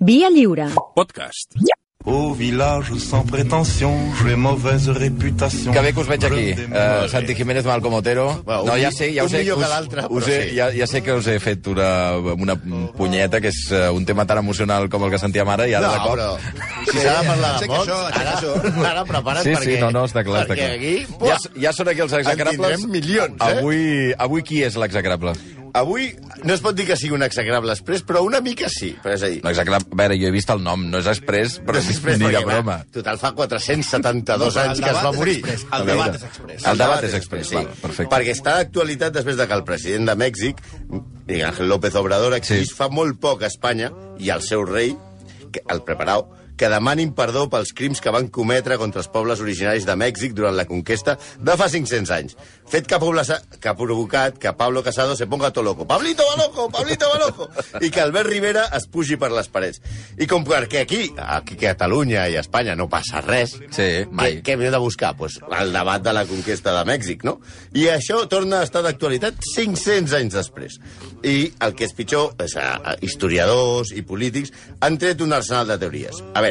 Via Lliure. Podcast. Au village sans prétention, j'ai mauvaise réputation. Que bé que us veig aquí. Uh, Santi Jiménez, Malcom Otero. Bueno, no, ja sé, ja us he, us- us he, sí. ja, ja sé que us he fet una, una punyeta, que és uh, un tema tan emocional com el que sentíem ara, i ara No, de cop... però si s'ha de parlar de aixeca ara, ara prepara't Sí, perquè... sí, no, no, està clar, està clar. aquí, ja, ja són aquí els execrables. tindrem milions, eh? Avui, avui qui és l'execrable? Avui no es pot dir que sigui un execrable express, però una mica sí. Però és a dir, L'execrable... A veure, jo he vist el nom, no és express, però no és express ni de va, broma. Total, fa 472 No, anys que es va morir. express. El debat és express. El debat és express, sí. val, perfecte. Perquè està d'actualitat després de que el president de Mèxic, Miguel Ángel López Obrador, exigís Sí. fa molt poc a Espanya i al seu rei, que, el preparau, que demanin perdó pels crims que van cometre contra els pobles originaris de Mèxic durant la conquesta de fa 500 anys. Fet que ha, poblaça, que ha provocat que Pablo Casado se ponga todo loco. Pablito va loco, Pablito va loco! I que Albert Rivera es pugi per les parets. I com que aquí, aquí a Catalunya i a Espanya no passa res, Sí, mai. què, què hem de buscar? Pues el debat de la conquesta de Mèxic, no? I això torna a estar d'actualitat 500 anys després. I el que és pitjor és a, a historiadors i polítics han tret un arsenal de teories. A veure,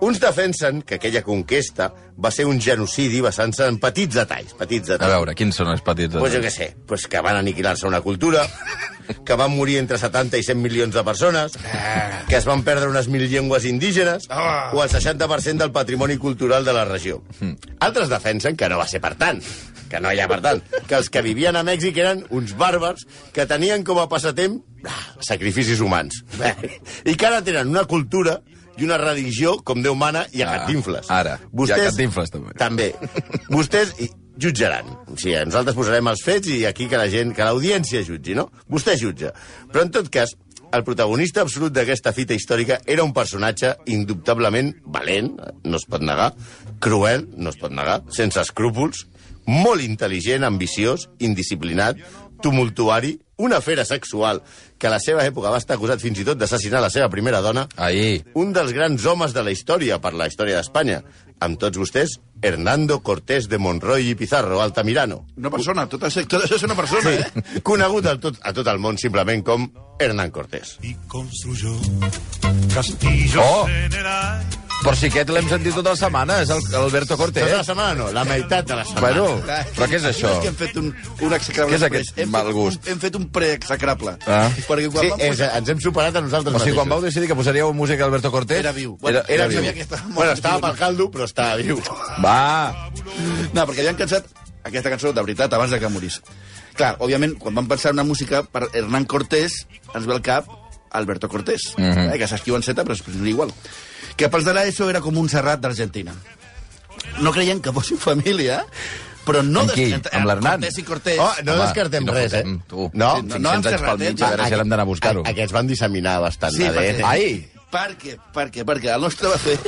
uns defensen que aquella conquesta va ser un genocidi basant-se en petits detalls. Petits A detalls. veure, quins són els petits? Pues jo què sé, pues que van aniquilar-se una cultura, que van morir entre 70 i 100 milions de persones, que es van perdre unes mil llengües indígenes, o el 60% del patrimoni cultural de la regió. Altres defensen que no va ser per tant, que no hi ha per tant, que els que vivien a Mèxic eren uns bàrbars que tenien com a passatemps ah, sacrificis humans. I que ara tenen una cultura i una religió com Déu mana i a Ah, Cantinfles. ara. I a Cantinfles, també. També. Vostès jutjaran. O sigui, nosaltres posarem els fets i aquí que la gent, que l'audiència jutgi, no? Vostè jutja. Però en tot cas, el protagonista absolut d'aquesta fita històrica era un personatge indubtablement valent, no es pot negar, cruel, no es pot negar, sense escrúpols, molt intel·ligent, ambiciós, indisciplinat, tumultuari, una fera sexual que a la seva època va estar acusat fins i tot d'assassinar la seva primera dona, Ahir. un dels grans homes de la història per la història d'Espanya. Amb tots vostès, Hernando Cortés de Monroy i Pizarro, Altamirano. Una persona, tot això, tot això és una persona, eh? Conegut a tot, a tot el món simplement com Hernán Cortés. Y construyó castillos Oh. generales. Però si aquest l'hem sentit tota la setmana, és el, Alberto Cortés. Tota la setmana no, la meitat de la setmana. Bueno, però què és això? No és que hem fet un, un execrable Què és aquest hem mal gust? Un, hem fet un preexecrable. Ah. Perquè quan Sí, vam és, posar... ens hem superat a nosaltres O sigui, quan vau mateixos. decidir que posaríeu música d'Alberto Cortés... Era viu. Era, era, Era viu. sabia que estava Bueno, estava viu. pel caldo, però estava viu. Va! No, perquè havien cansat aquesta cançó, de veritat, abans de que morís. Clar, òbviament, quan vam pensar en una música per Hernán Cortés, ens ve al cap Alberto Cortés, mm Mhm. -hmm. eh, que s'escriu en Z, però es diu igual. Que pels de l'ESO era com un Serrat d'Argentina. No creien que fossin família, però no... Amb qui? Amb l'Hernán? Cortés i Cortés. Oh, no Home, descartem no res, eh? tu. No, Sí, no, 500 anys pel Serrat, mig, eh? a veure si ara hem d'anar a buscar-ho. A- Aquests van disseminar bastant Sí, l'ADN. perquè- Ai! Per què? Per què? Perquè el nostre va fer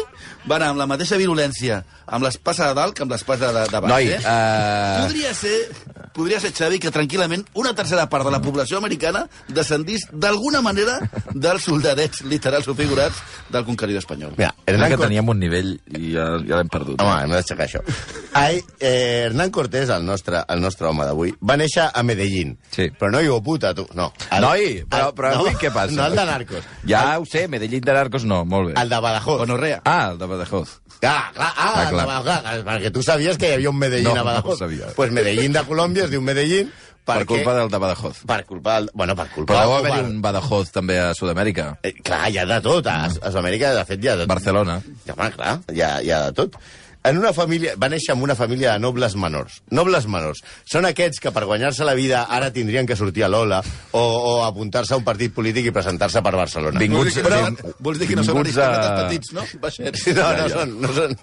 va anar amb la mateixa virulència amb l'espasa de dalt que amb l'espasa de, de baix. Noi, eh? eh, Podria ser, podria ser, Xavi, que tranquil·lament una tercera part de la població americana descendís d'alguna manera dels soldadets literals o figurats del conqueridor espanyol. Mira, Era Hernán que Cortés... teníem un nivell i ja, ja l'hem perdut. Home, hem d'aixecar això. Ai, eh, Hernán Cortés, el nostre, el nostre home d'avui, va néixer a Medellín. Sí. Però no hijo puta, tu. No. El- Noi, però, el- però avui què passa? No el de Narcos. Ja ho sé, Medellín de Narcos no, molt bé. El de Badajoz. Gonorrea. Ah, el de Badajoz. Ah, clar, ah, Ah, clar. Badajoz. Ah, Perquè tu sabies que hi havia un Medellín No, a no Badajoz. ho sabia. Pues Medellín de Colòmbia es diu Medellín Per perquè... culpa del de Badajoz. Per culpa del... Bueno, per culpa... Però deu per- un Badajoz també a Sud-amèrica. Eh, clar, hi ha de tot. A, a Sud-amèrica, de fet, hi ha de tot. Barcelona. Ja, home, clar, hi ha, hi ha de tot. En una família, va néixer en una família de nobles menors. Nobles menors. Són aquests que per guanyar-se la vida ara tindrien que sortir a l'Ola o, o apuntar-se a un partit polític i presentar-se per Barcelona. Vinguts, Vols dir que són- vols dir que no són aristòcrates a- petits, no? Baixets. No, no són... No, són...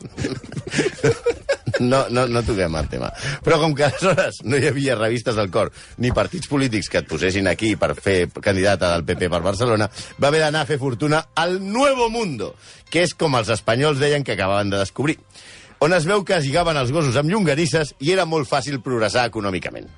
no, no, no toquem el tema. Però com que aleshores no hi havia revistes del cor ni partits polítics que et posessin aquí per fer candidata del PP per Barcelona, va haver d'anar a fer fortuna al Nuevo Mundo, que és com els espanyols deien que acabaven de descobrir on es veu que es lligaven els gossos amb llonganisses i era molt fàcil progressar econòmicament.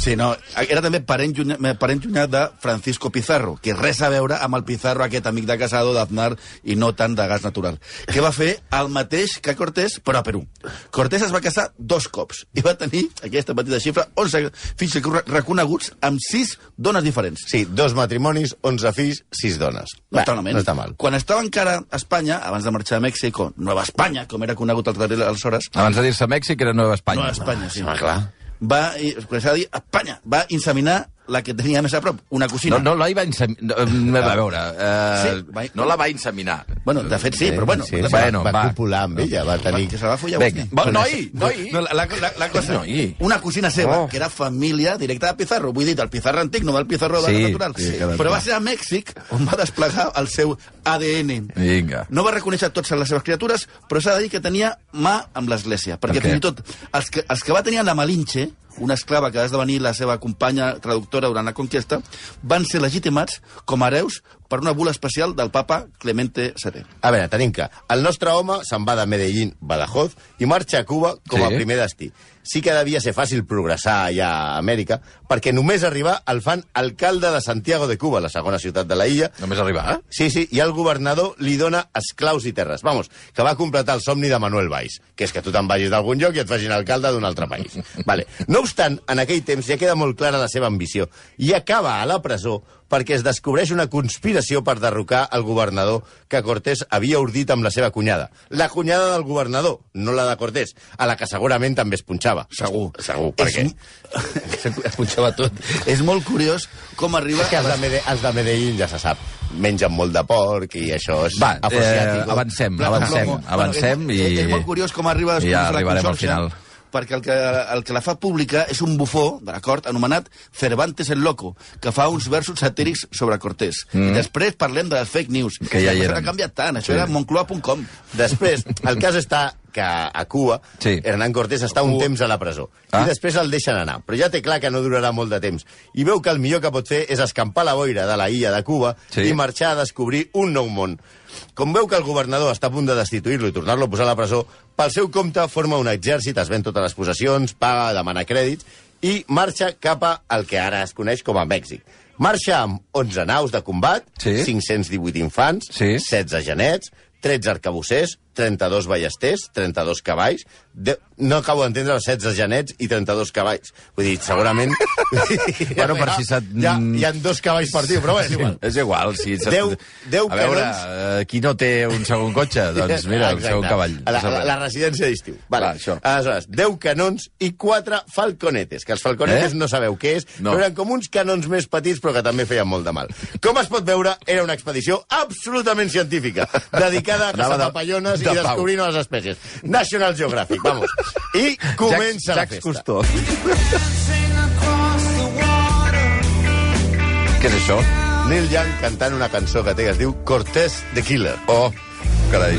Sí, no, era també parent llunyà, parent llunyà de Francisco Pizarro, que res a veure amb el Pizarro, aquest amic de Casado, d'Aznar, i no tant de gas natural. Que va fer el mateix que Cortés, però a Perú. Cortés es va casar dos cops i va tenir, aquesta petita xifra, 11 fills reconeguts amb 6 dones diferents. Sí, dos matrimonis, 11 fills, 6 dones. No està. No està mal. Quan estava encara a Espanya, abans de marxar a Mèxic, o Nova Espanya, com era conegut aleshores... Abans de dir-se Mèxic era Nova Espanya. Nova Espanya, sí. Ah, clar. Va, i, s'ha de dir, Espanya, va inseminar la que tenia més a prop, una cosina. No, no la va inseminar... No, a veure, uh, Sí, va- no la va inseminar. Bueno, de fet sí, però bueno. Sí, va- sí, bueno, va, va. copular amb ella, va tenir... Que se la va follar vostè. va, noi, noi. No, la, la, la, la cosa, Noi. una cosina seva, Oh. que era família directa de Pizarro. Vull dir, del Pizarro antic, no del Pizarro de Sí, natural. sí, Però va ser a Mèxic on va desplegar el seu ADN. Vinga. No va reconèixer totes les seves criatures, però s'ha de dir que tenia mà amb l'Església. Perquè Per fins i tot els que, els que va tenir la Malinche, una esclava que va esdevenir la seva companya traductora durant la conquesta, van ser legitimats com a hereus per una bula especial del papa Clemente VII. A veure, tenim que el nostre home se'n va de Medellín, Badajoz, i marxa a Cuba com a Sí. primer destí. Sí que devia ser fàcil progressar allà a Amèrica, perquè només arribar el fan alcalde de Santiago de Cuba, la segona ciutat de la illa. Només arribar, eh? Sí, sí, i el governador li dona esclaus i terres. Vamos, que va completar el somni de Manuel Valls, que és que tu te'n vagis d'algun lloc i et facin alcalde d'un altre país. Vale. No obstant, en aquell temps ja queda molt clara la seva ambició i acaba a la presó perquè es descobreix una conspiració per derrocar el governador que Cortés havia ordit amb la seva cunyada. La cunyada del governador, no la de Cortés, a la que segurament també es punxava. Segur. Segur, perquè... Es punxava tot. És molt curiós com arriba... És que els de, Mede els de Medellín ja se sap, mengen molt de porc i això és Va, eh, avancem, avancem, plomo. avancem Bueno, i... és, és molt curiós com arriba després ja la al final. Perquè el que, el que la fa pública és un bufó de l'acord anomenat Cervantes el Loco, que fa uns versos satírics sobre Cortés. Mm. I després parlem de les fake news. Que ja hi eren. ha canviat tant, això Sí. era moncloa.com. Després, el cas està que a Cuba Sí. Hernán Cortés està un temps a la presó. Ah. I després el deixen anar. Però ja té clar que no durarà molt de temps. I veu que el millor que pot fer és escampar la boira de la illa de Cuba Sí. i marxar a descobrir un nou món. Com veu que el governador està a punt de destituir-lo i tornar-lo a posar a la presó, pel seu compte forma un exèrcit, es ven totes les possessions, paga, demana crèdits i marxa cap a el que ara es coneix com a Mèxic. Marxa amb 11 naus de combat, Sí. 518 infants, Sí. 16 genets, 13 arcabussers, 32 ballesters, 32 cavalls... De... No acabo d'entendre els 16 genets i 32 cavalls. Vull dir, segurament... Bueno, per si se't- ha, hi ha dos cavalls per tio, però bé, és igual. És igual, si... Deu- deu a veure, canons. eh, qui no té un segon cotxe? Doncs mira, Exacte. segon cavall. A La, la, la residència d'estiu. Vale. Clar, això. Aleshores, 10 canons i 4 falconetes, que els falconetes Eh? no sabeu què és, No. però eren com uns canons més petits, però que també feien molt de mal. Com es pot veure, era una expedició absolutament científica, dedicada a caçar de- papallones i pau. descobrir noves espècies. National Geographic, vamos. I comença la Jacques festa. Cousteau. Què és això? Neil Young cantant una cançó que té que es diu Cortés the Killer. Oh, carai.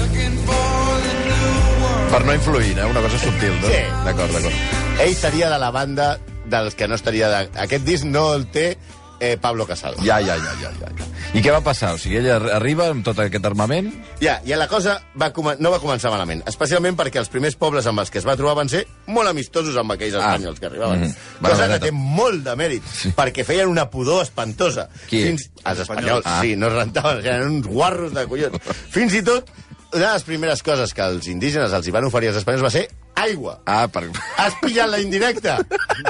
Per no influir, eh? Una cosa subtil, no? Sí. D'acord, d'acord. Ell seria de la banda dels que no estaria... De... Aquest disc no el té eh, Pablo Casado. Ja, ja, ja, ja, ja. ja. I què va passar? O sigui, ella ar- arriba amb tot aquest armament... Ja, i la cosa va no va començar malament, especialment perquè els primers pobles amb els que es va trobar van ser molt amistosos amb aquells Ah. espanyols que arribaven. Mm -hmm. Cosa que té molt de mèrit, sí. perquè feien una pudor espantosa. Qui? Fins... Els espanyols, Ah. ah. sí, no es rentaven, eren uns guarros de collons. Fins i tot, una de les primeres coses que els indígenes els hi van oferir als espanyols va ser aigua. Ah, per... Has pillat la indirecta?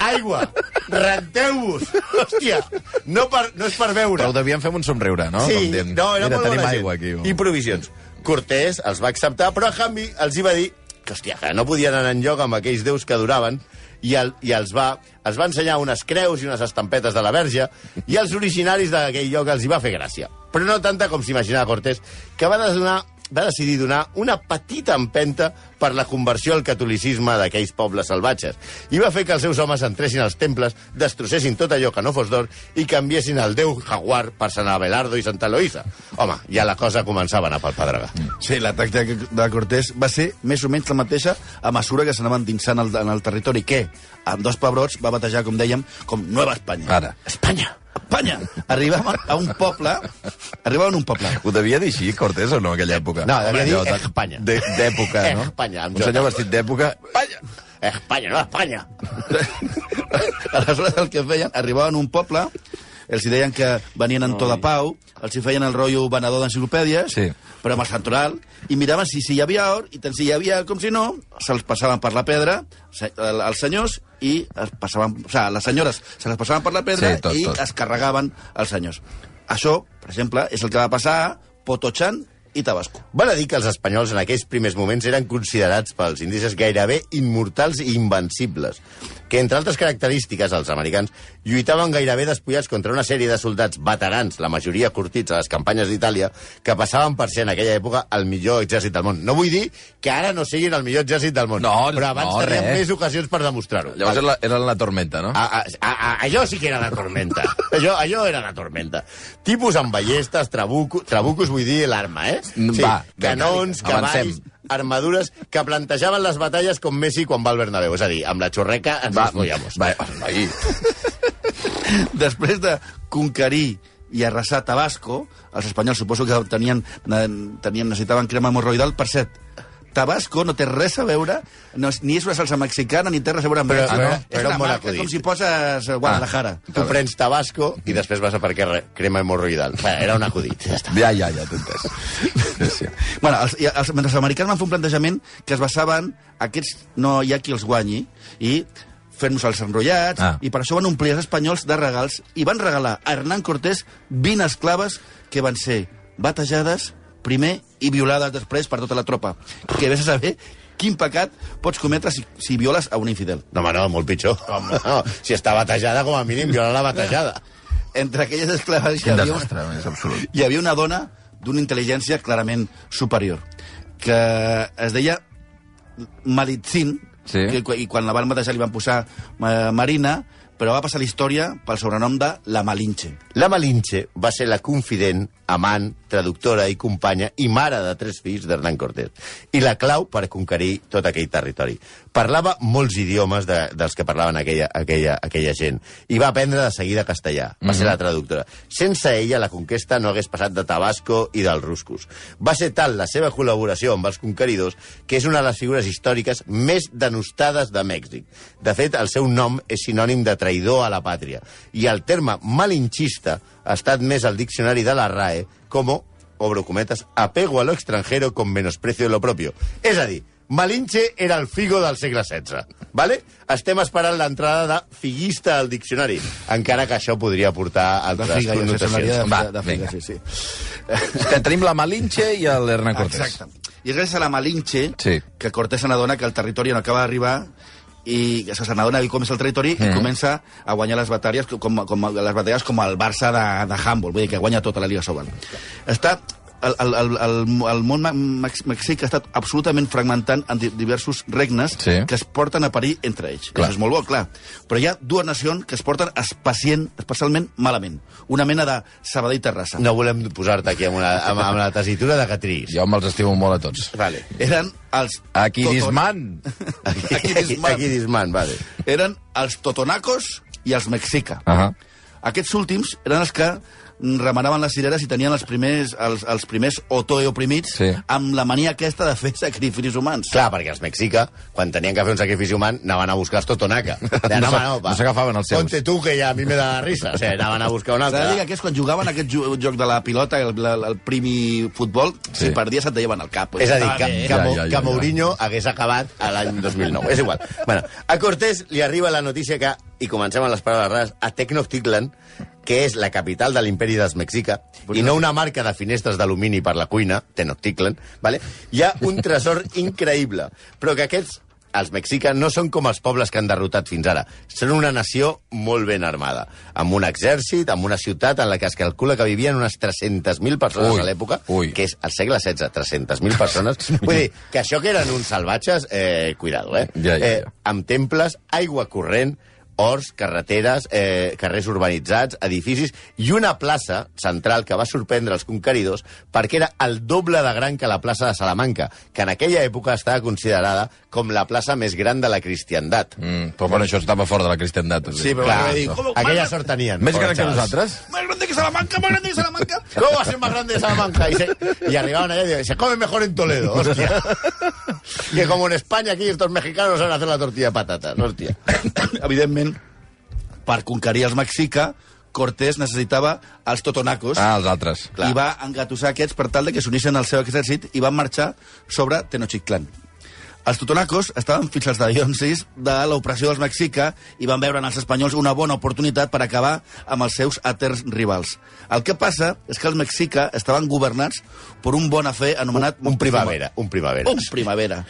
Aigua! Renteu-vos! Hòstia! No, per, no és per veure. Però ho devien fer un somriure, no? Sí, Com dient, no, era Mira, molt tenim aigua aquí. I provisions. Cortés els va acceptar, però a canvi els hi va dir que, hòstia, que no podien anar enlloc amb aquells déus que duraven i, el, i els, va, els va ensenyar unes creus i unes estampetes de la verge i els originaris d'aquell lloc els hi va fer gràcia. Però no tanta com s'imaginava Cortés, que va donar va decidir donar una petita empenta per la conversió al catolicisme d'aquells pobles salvatges i va fer que els seus homes entressin als temples, destrossessin tot allò que no fos d'or i canviessin el déu jaguar per Sant Abelardo i Santa Eloïsa. Home, ja la cosa començava a anar pel pedregar. Sí, l'atac de, de Cortés va ser més o menys la mateixa a mesura que s'anaven dinsant el, en el territori, que amb dos pebrots va batejar, com dèiem, com Nueva Espanya. Ara. Espanya! Espanya! Arribaven a un poble... Arribaven a un poble. Ho devia dir així, Cortés, o no, aquella època? No, devia dir Espanya. de- D'època, no? Espanya, amb Un senyor vestit d'època... Espanya! Espanya, no Espanya! Aleshores, el que feien, arribaven a un poble, els deien que venien en to de pau, els hi feien el rotllo venedor d'enciclopèdies, Sí. però amb el santoral, i miraven si, si hi havia or, i tant si hi havia com si no, se'ls passaven per la pedra, se- el- els senyors, i es passaven, o sigui, les senyores se les passaven per la pedra Sí, tot, i tot. es carregaven els senyors. Això, per exemple, és el que va passar a Potochan i Tabasco. Val a dir que els espanyols en aquells primers moments eren considerats pels indígenes gairebé immortals i invencibles, que entre altres característiques els americans lluitaven gairebé despullats contra una sèrie de soldats veterans, la majoria curtits a les campanyes d'Itàlia, que passaven per ser en aquella època el millor exèrcit del món. No vull dir que ara no siguin el millor exèrcit del món, No, però abans no, tenien més ocasions per demostrar-ho. Llavors era la, era la tormenta, no? A, a, a, a, allò sí que era de tormenta. allò, allò era de tormenta. Tipus amb ballestes, trabuco, trabucos, vull dir l'arma, eh? Va, canons, vinga, avancem. cavalls, armadures que plantejaven les batalles com Messi quan va al Bernabéu. És a dir, amb la xorreca ens Va, les follamos. va, ahí. Després de conquerir i arrasar Tabasco, els espanyols suposo que tenien, tenien, necessitaven crema hemorroidal. Per cert, Tabasco no té res a veure, no és, ni és una salsa mexicana, ni té res a veure amb Però- Mèxic. però- és però una marca com si poses eh, Guadalajara. Tu prens tabasco i després vas a per què re- crema hemorroidal. Bé, era un acudit. Ja està. Ja, ja, ja, entès. Sí. Bueno, els, els, els americans van fer un plantejament que es basaven aquests no hi ha qui els guanyi i fer-nos els enrotllats, Ah. i per això van omplir els espanyols de regals i van regalar a Hernán Cortés 20 esclaves que van ser batejades primer i violades després per tota la tropa. Que vés a saber quin pecat pots cometre si, si violes a un infidel. No, home, no, molt pitjor. No, si està batejada, com a mínim, viola la batejada. Entre aquelles esclaves hi havia, desastre, és absolut. hi havia una dona d'una intel·ligència clarament superior, que es deia Malitzin, Sí. que, i quan la van batejar li van posar eh, Marina, però va passar a la història pel sobrenom de la Malinche. La Malinche va ser la confident, amant, traductora i companya i mare de tres fills d'Hernán Cortés. I la clau per conquerir tot aquell territori. Parlava molts idiomes de, dels que parlaven aquella, aquella, aquella gent i va aprendre de seguida castellà. Va ser la traductora. Sense ella, la conquesta no hagués passat de Tabasco i dels ruscos. Va ser tal la seva col·laboració amb els conqueridors que és una de les figures històriques més denostades de Mèxic. De fet, el seu nom és sinònim de traïdor a la pàtria. I el terme malinchista ha estat més al diccionari de la RAE com, obro cometes, apego a lo extranjero con menosprecio de lo propio. És a dir, Malinche era el figo del segle XVI. Vale? Estem esperant l'entrada de figuista al diccionari, encara que això podria portar De altres figa, connotacions. de, Va, de, de figa, vinga. sí, sí. Que tenim la Malinche i l'Hernán Cortés. Exacte. I gràcies a la Malinche, Sí. que Cortés se n'adona que el territori no acaba d'arribar i que se n'adona que comença el territori Mm. i comença a guanyar les batalles com, com, les batalles com el Barça de, de handball, vull dir que guanya tota la Liga Sobal. Està el, el, el, el, el món me- mex- mexicà ha estat absolutament fragmentant en di- diversos regnes Sí. que es porten a parir entre ells. Clar. Això és molt bo, clar. Però hi ha dues nacions que es porten espacient, especialment malament. Una mena de Sabadell Terrassa. No volem posar-te aquí amb, una, amb, amb la tessitura de Catrís. Jo me'ls estimo molt a tots. Vale. Eren els... Aquí Disman. Aquí, Aquí aquí, Disman. aquí Disman, vale. eren els totonacos i els mexica. Uh -huh. Aquests últims eren els que remanaven les cireres i tenien els primers, els, els primers otoeoprimits Sí. amb la mania aquesta de fer sacrificis humans. Clar, perquè els mexica, quan tenien que fer un sacrifici humà, anaven a buscar els totonaca. Deien, No "Home, s'ag- va, no s'agafaven els seus." Ponte tu, que ja a mi me da la risa. O sigui, anaven a buscar un S'ha dir que altre. aquests, quan jugaven aquest jo- joc de la pilota, el, el, el primi futbol, Sí. si perdies et lleven al cap. És a dir, que, que, Ja, ja, ja, que ja. Mourinho hagués acabat l'any 2009. És igual. Bueno, a Cortés li arriba la notícia que, i comencem amb les paraules rares, a Tecnoctitlan, que és la capital de l'imperi dels Mexica, i no una marca de finestres d'alumini per la cuina, Tenochtitlan, vale? hi ha un tresor increïble, però que aquests els mexica no són com els pobles que han derrotat fins ara. Són una nació molt ben armada, amb un exèrcit, amb una ciutat en la que es calcula que vivien unes 300.000 persones Ui, a l'època, que és al segle XVI, 300.000 persones. Vull dir, que això que eren uns salvatges, eh, cuidado, eh? Ja, ja, eh ja. amb temples, aigua corrent, horts, carreteres, eh, carrers urbanitzats, edificis, i una plaça central que va sorprendre els conqueridors perquè era el doble de gran que la plaça de Salamanca, que en aquella època estava considerada com la plaça més gran de la cristiandat. Mm, però bueno, això estava fora de la cristiandat. Sí, però Clar, dir, com- aquella sort tenien. Més gran que nosaltres? Más grande que Salamanca, más grande que Salamanca. ¿Cómo va a ser más grande Salamanca? Y, se, y arribaban allá y decían, se come mejor en Toledo, hostia. Que como en España aquí estos mexicanos saben hacer la tortilla de patatas, hòstia. Evidentment, per conquerir els mexica, Cortés necessitava els totonacos Ah, els altres. i va engatussar aquests per tal de que s'unissin al seu exèrcit i van marxar sobre Tenochtitlan. Els totonacos estaven fins als dallonsis de l'opressió dels mexica i van veure en els espanyols una bona oportunitat per acabar amb els seus aterns rivals. El que passa és que els mexica estaven governats per un bon afer anomenat... Un primavera, un primavera. Un primavera.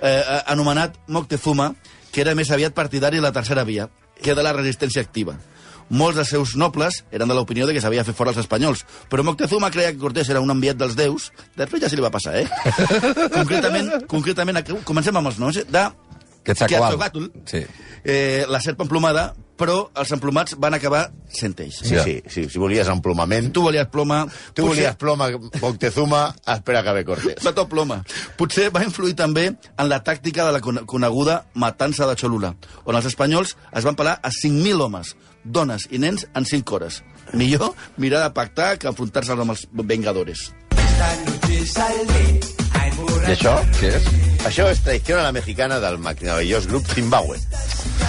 Eh, eh, anomenat Moctezuma, que era més aviat partidari de la tercera via, que de la resistència activa. Molts dels seus nobles eren de l'opinió de que s'havia de fer fora els espanyols, però Moctezuma creia que Cortés era un enviat dels déus, després ja se li va passar, eh? concretament, concretament, comencem amb els noms, eh? de Quetzalcoatl. Sí. eh, la serp emplomada, però els emplomats van acabar sent ells. Sí, Ja. sí, sí, si volies emplomament... Tu volies ploma... Tu volies ploma, Moctezuma, espera que ve Cortés. Va tot ploma. Potser va influir també en la tàctica de la cone- coneguda matança de Cholula, on els espanyols es van pelar a 5.000 homes, dones i nens en 5 hores. Millor mirar de pactar que enfrontar-se amb els vengadores. I això què és? Això és Traición a la Mexicana del meravellós grup Zimbabue.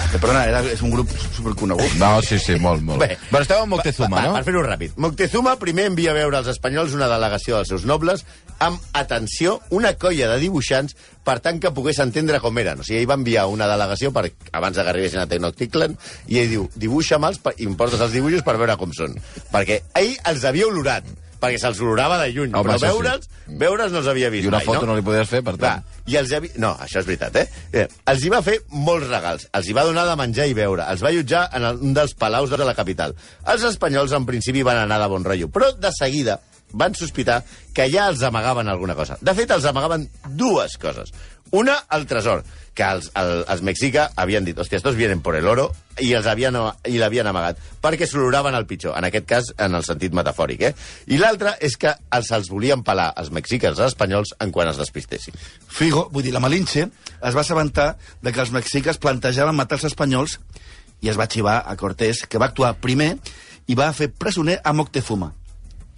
Eh, perdona, era, és un grup superconegut. No, sí, sí, molt, molt. Bé. Però esteu amb Moctezuma, va, no? Per fer-ho ràpid. Moctezuma primer envia a veure als espanyols una delegació dels seus nobles amb, atenció, una colla de dibuixants per tant que pogués entendre com eren. O sigui, ell va enviar una delegació per, abans de que arribessin a Tenochtitlan i ell diu, dibuixa'm-els i em portes els dibuixos per veure com són. Perquè ell els havia olorat, perquè se'ls olorava de lluny, Home, però això sí. veure'ls, veure'ls no els havia vist I una mai, foto no? no li podies fer, per Clar, tant. i els havia... No, això és veritat, eh? eh? Els hi va fer molts regals. Els hi va donar de menjar i beure. Els va allotjar en el, un dels palaus de la capital. Els espanyols, en principi, van anar de bon rotllo, però de seguida van sospitar que ja els amagaven alguna cosa. De fet, els amagaven dues coses. Una, el tresor, que els, el, els mexica havien dit, hòstia, estos vienen por el oro, i els havien, i l'havien amagat, perquè s'oloraven al pitjor, en aquest cas en el sentit metafòric. Eh? I l'altra és que els, els volien pelar els mexicans als espanyols en quan es despistessin. Figo, vull dir, la Malinche, es va assabentar de que els mexiques plantejaven matar els espanyols i es va xivar a Cortés, que va actuar primer i va fer presoner a Moctezuma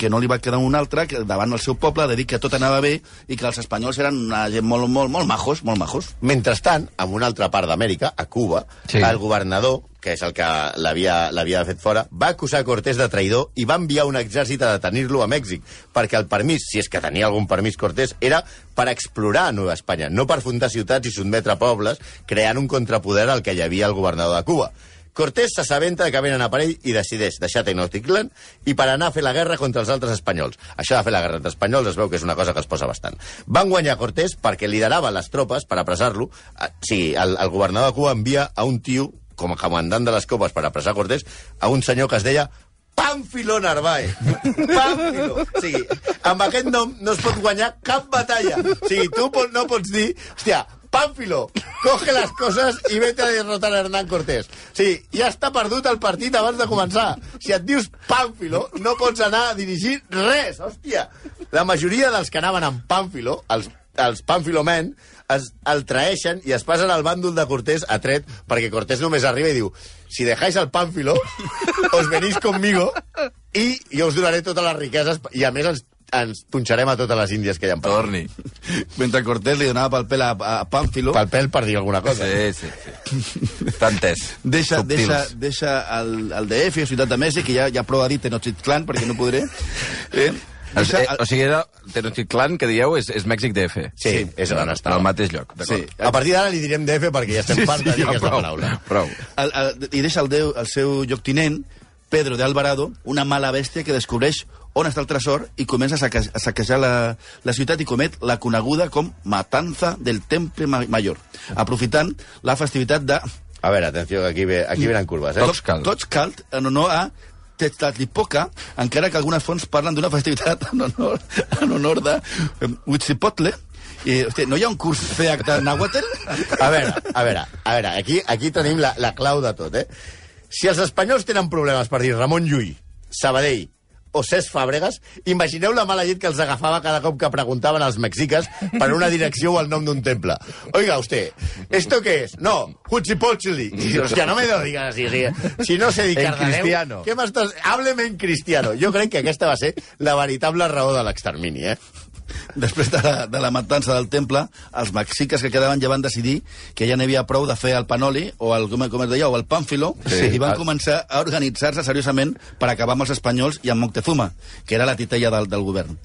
que no li va quedar un altre que davant el seu poble de dir que tot anava bé i que els espanyols eren una gent molt, molt, molt majos, molt majos. Mentrestant, en una altra part d'Amèrica, a Cuba, Sí. el governador, que és el que l'havia l'havia fet fora, va acusar Cortés de traïdor i va enviar un exèrcit a detenir-lo a Mèxic, perquè el permís, si és que tenia algun permís Cortés, era per explorar Nova Espanya, no per fundar ciutats i sotmetre pobles, creant un contrapoder al que hi havia el governador de Cuba. Cortés s'assabenta de que venen a parell i decideix deixar Tenochtitlan i per anar a fer la guerra contra els altres espanyols. Això de fer la guerra entre espanyols es veu que és una cosa que es posa bastant. Van guanyar Cortés perquè liderava les tropes per apressar-lo. Eh, Sí, el, el governador de Cuba envia a un tio com a comandant de les copes per apressar Cortés a un senyor que es deia Pánfilo Narváez. Pánfilo. O sigui, amb aquest nom no es pot guanyar cap batalla. O sigui, tu no pots dir, hòstia, Pánfilo, coge las cosas y vete a derrotar a Hernán Cortés. Sí, ja està perdut el partit abans de començar. Si et dius Pánfilo, no pots anar a dirigir res, hòstia. La majoria dels que anaven amb Pánfilo, els, els Pánfilo men, es, el traeixen i es passen al bàndol de Cortés a tret, perquè Cortés només arriba i diu si dejáis al Pánfilo, os venís conmigo i jo us donaré totes les riqueses i a més ens, ens punxarem a totes les índies que hi ha Torni. Mentre Cortés li donava pel pèl a, a Pánfilo, pel pèl per dir alguna cosa. Sí, sí, sí. Està entès. deixa, Subtils. deixa, deixa el, el DF, Ciutat de Mèxic, que ja, ja prou ha dit Tenochtitlan, perquè no podré. Eh? Deixa, eh, o sigui, era Tenochtitlan, que dieu, és, és Mèxic DF. Sí, Sí, és on està. el mateix lloc. sí, A partir d'ara li direm DF perquè ja estem Sí, farts de sí, dir ja, aquesta prou, paraula. prou. el, el, I deixa el, Déu, el seu lloctinent, Pedro de Alvarado, una mala bèstia que descobreix on està el tresor i comença a, saque, a saquejar la, la ciutat i comet la coneguda com Matanza del Temple Ma- Mayor, aprofitant la festivitat de A veure, atenció, aquí, ve, aquí venen curves, eh? Toxcal. Toxcalt, en honor a Tezcatlipoca, encara que algunes fonts parlen d'una festivitat en honor, en honor de Huitzilopochtli. I, hosti, no hi ha un curs FEAC de Nahuatl? A veure, a veure, a veure, aquí, aquí tenim la, la clau de tot, eh? Si els espanyols tenen problemes per dir Ramon Llull, Sabadell o Cesc Fàbregas, imagineu la mala llet que els agafava cada cop que preguntaven als mexiques per una direcció o el nom d'un temple. Oiga, usted, ¿esto qué es? No, Huitzilopochtli. Y, hostia, no me lo digas así, así. Si no sé dir cristiano. Què m'estàs... Hábleme en cristiano. Jo crec que aquesta va ser la veritable raó de l'extermini, eh? Després de la, de la matança del temple, els mexiques que quedaven ja van decidir que ja n'hi havia prou de fer el panoli, o el, com, com es deia, o el pàmfilo, Sí. i van Ah. començar a organitzar-se seriosament per acabar amb els espanyols i amb Moctezuma, que era la titella del, del govern.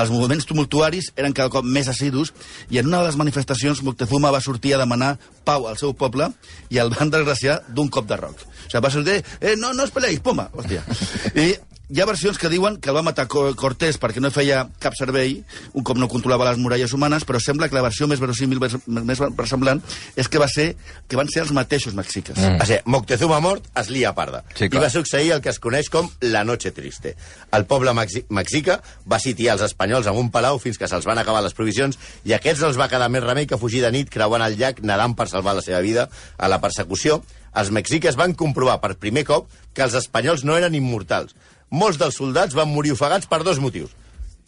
Els moviments tumultuaris eren cada cop més assidus i en una de les manifestacions Moctezuma va sortir a demanar pau al seu poble i el van desgraciar d'un cop de roc. O sigui, va sortir, eh, no, no es peleis, poma, hòstia. I hi ha versions que diuen que el va matar Co- Cortés perquè no feia cap servei, un cop no controlava les muralles humanes, però sembla que la versió més verosímil, més, versemblant, és que va ser que van ser els mateixos mexiques. Mm. O sigui, Moctezuma mort es lia parda. Sí, I va succeir el que es coneix com la Noche Triste. El poble mexi mexica va sitiar els espanyols en un palau fins que se'ls van acabar les provisions i aquests no els va quedar més remei que fugir de nit creuant el llac nedant per salvar la seva vida a la persecució. Els mexiques van comprovar per primer cop que els espanyols no eren immortals. Molts dels soldats van morir ofegats per dos motius.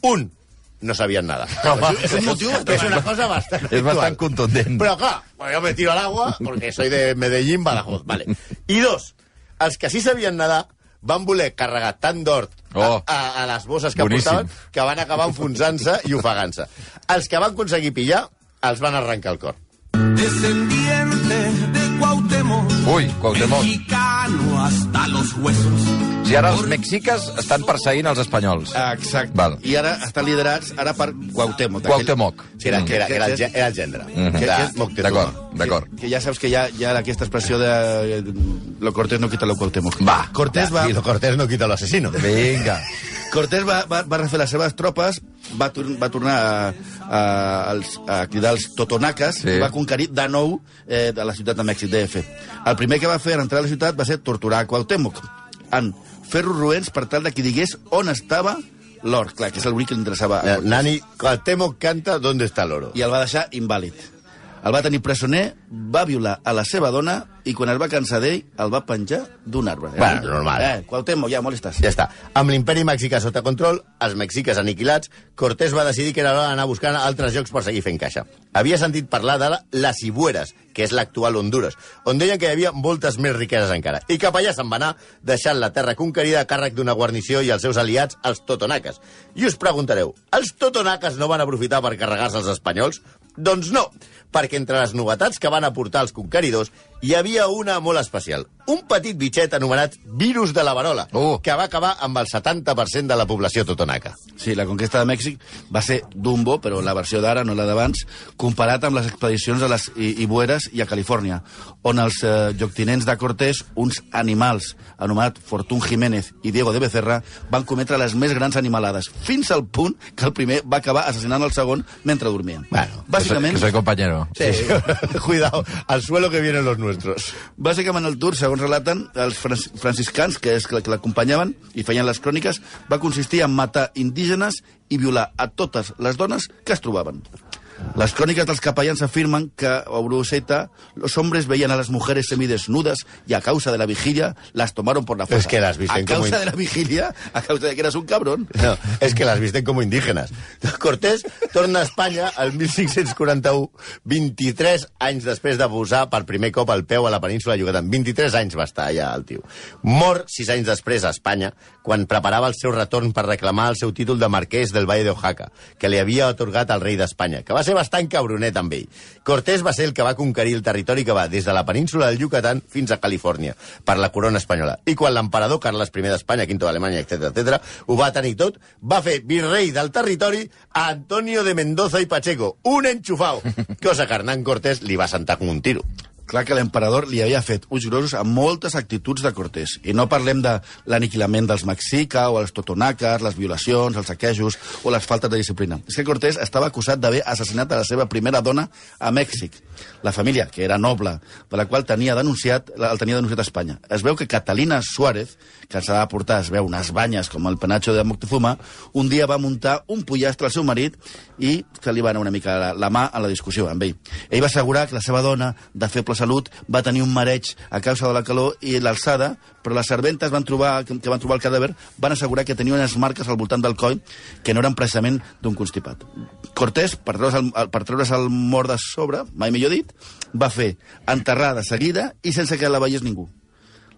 Un, no sabien nada. és un motiu que és una cosa bastant És bastant contundent. Però clar, yo me tiro al agua porque soy de Medellín, Badajoz. Vale. I dos, els que sí sabien nedar van voler carregar tant d'hort a, Oh. a, a les bosses que Boníssim. portaven que van acabar enfonsant-se i ofegant-se. Els que van aconseguir pillar els van arrencar el cor. Descendiente de Cuauhtémoc, Ui, Cuauhtémoc. mexicano hasta los huesos. Si ara els mexiques estan perseguint els espanyols. Exacte. Val. I ara estan liderats ara per Cuauhtémoc. Cuauhtémoc. Que era, que era, que era, el, gen- era el gendre Mhm. de Que- que- Moctezuma. D'acord, d'acord. Que ja saps que hi ha, hi ha aquesta expressió de eh, lo Cortés no quita lo Cuauhtémoc. Va. Cortés va, Y lo Cortés no quita l'assassino. Vinga. Cortés va, va, va refer les seves tropes, va, tor va tornar a, a, als- a cridar els totonacas Sí. sí. i va conquerir de nou eh, de la ciutat de Mèxic, DF. El primer que va fer en entrar a la ciutat va ser torturar a Cuauhtémoc en ferros roents per tal de que digués on estava l'or. Clar, que és l'únic que li interessava. a Eh. Nani, Cuauhtémoc canta ¿Dónde está el oro? i el va deixar invàlid. El va tenir presoner, va violar a la seva dona i quan es va cansar d'ell el va penjar d'un arbre. Bueno, normal. Eh, Cuauhtémoc, ja molestes. Ja està. Amb l'imperi mexicà sota control, els mexiques aniquilats, Cortés va decidir que era l'hora d'anar buscant altres llocs per seguir fent caixa. Havia sentit parlar de les Ibueres, que és l'actual Honduras, on deien que hi havia moltes més riqueses encara. I cap allà se'n va anar, deixant la terra conquerida a càrrec d'una guarnició i els seus aliats, els totonacas. I us preguntareu, els totonacas no van aprofitar per carregar-se els espanyols? Doncs no, perquè entre les novetats que van aportar els conqueridors hi havia una molt especial. Un petit bitxet anomenat virus de la varola, Oh. que va acabar amb el 70% de la població totonaca. Sí, la conquesta de Mèxic va ser Dumbo, però la versió d'ara, no la d'abans, comparat amb les expedicions a les I- Ibueres i a Califòrnia, on els eh, lloctinents de Cortés, uns animals anomenats Fortún Jiménez i Diego de Becerra, van cometre les més grans animalades, fins al punt que el primer va acabar assassinant el segon mentre dormien. Bueno, bàsicament, Que soy compañero. Sí, cuidado, al suelo que vienen los nuestros. Bàsicament el tour, segons relaten els fran- franciscans, que és que l'acompanyaven i feien les cròniques, va consistir en matar indígenes i violar a totes les dones que es trobaven. Las crónicas dels capellans afirman que a Oruceta los hombres veían a las mujeres semidesnudas y a causa de la vigilia las tomaron por la fuerza. Es que las visten A como causa in- de la vigilia, a causa de que eras un cabrón. No, és que les visten com indígenes. Cortés torna a Espanya el 1541, 23 anys després de posar per primer cop el peu a la península de Yucatán. 23 anys va estar allà el tio. Mor sis anys després a Espanya, quan preparava el seu retorn per reclamar el seu títol de marquès del Valle de Oaxaca, que li havia atorgat al rei d'Espanya, que va ser bastant cabronet amb ell. Cortés va ser el que va conquerir el territori que va des de la península del Yucatán fins a Califòrnia, per la corona espanyola. I quan l'emperador Carles I d'Espanya, Quinto d'Alemanya, etc etc, ho va tenir tot, va fer virrei del territori a Antonio de Mendoza i Pacheco, un enxufau, cosa que Hernán Cortés li va sentar com un tiro. Clar que l'emperador li havia fet ulls grossos a moltes actituds de Cortés. I no parlem de l'aniquilament dels mexica o els totonacas, les violacions, els saquejos o les faltes de disciplina. És que Cortés estava acusat d'haver assassinat a la seva primera dona a Mèxic. La família, que era noble, de la qual tenia denunciat, el tenia denunciat a Espanya. Es veu que Catalina Suárez, que ens ha de portar, es veu, unes banyes com el penacho de Moctezuma, un dia va muntar un pollastre al seu marit i se li va anar una mica la, la mà en la discussió amb ell. Ell va assegurar que la seva dona, de feble salut, va tenir un mareig a causa de la calor i l'alçada, però les serventes van trobar, que, van trobar el cadàver van assegurar que tenia unes marques al voltant del coll que no eren precisament d'un constipat. Cortés, per treure's, el, per treure's el mort de sobre, mai millor dit, va fer enterrar de seguida i sense que la veiés ningú.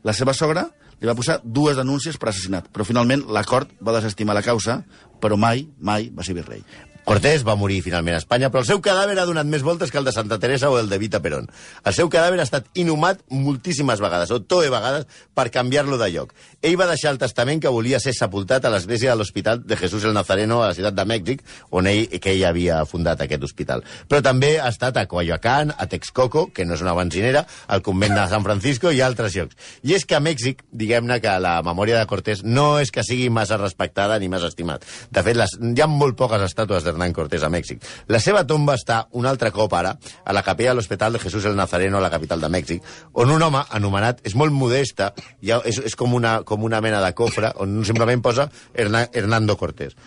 La seva sogra li va posar dues denúncies per assassinat, però finalment la cort va desestimar la causa, però mai, mai va ser virrei. Cortés va morir finalment a Espanya, però el seu cadàver ha donat més voltes que el de Santa Teresa o el de Vita Perón. El seu cadàver ha estat inhumat moltíssimes vegades, o toe vegades, per canviar-lo de lloc. Ell va deixar el testament que volia ser sepultat a l'església de l'Hospital de Jesús el Nazareno a la ciutat de Mèxic, on ell, que ell havia fundat aquest hospital. Però també ha estat a Coyoacán, a Texcoco, que no és una benzinera, al convent de San Francisco i altres llocs. I és que a Mèxic, diguem-ne que la memòria de Cortés no és que sigui massa respectada ni massa estimat. De fet, les, hi ha molt poques estàtues de Hernán Cortés a Mèxic. La seva tomba està un altre cop ara a la capella de l'Hospital de Jesús el Nazareno, a la capital de Mèxic, on un home anomenat, és molt modesta, ha, és, és com, una, com una mena de cofre, on simplement posa Herna, Hernando Cortés.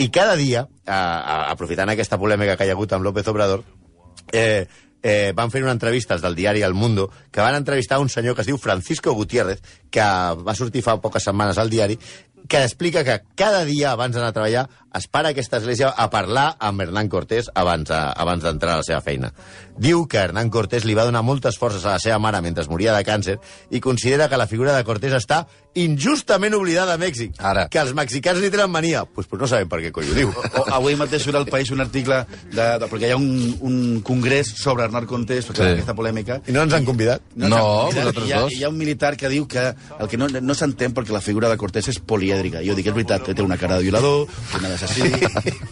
I cada dia, a, a, aprofitant aquesta polèmica que hi ha hagut amb López Obrador, eh, eh, van fer una entrevista del diari El Mundo que van entrevistar un senyor que es diu Francisco Gutiérrez, que va sortir fa poques setmanes al diari, que explica que cada dia abans d'anar a treballar es para a aquesta església a parlar amb Hernán Cortés abans, abans d'entrar a la seva feina. Diu que Hernán Cortés li va donar moltes forces a la seva mare mentre moria de càncer i considera que la figura de Cortés està injustament oblidada a Mèxic. Ara. Que els mexicans li tenen mania. Pues, pues no sabem per què coi ho diu. O, avui mateix surt al País un article, de, de, perquè hi ha un, un congrés sobre Hernán Cortés, perquè Sí. aquesta polèmica. I no ens han convidat? No, hi ha- vosaltres hi ha, dos. Hi ha un militar que diu que el que no, no s'entén perquè la figura de Cortés és polièdrica. Jo dic, és veritat, té una cara de violador, una d'assassí...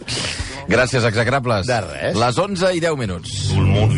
Gràcies, execrables. De res. Les 11 i 10 minuts. Monde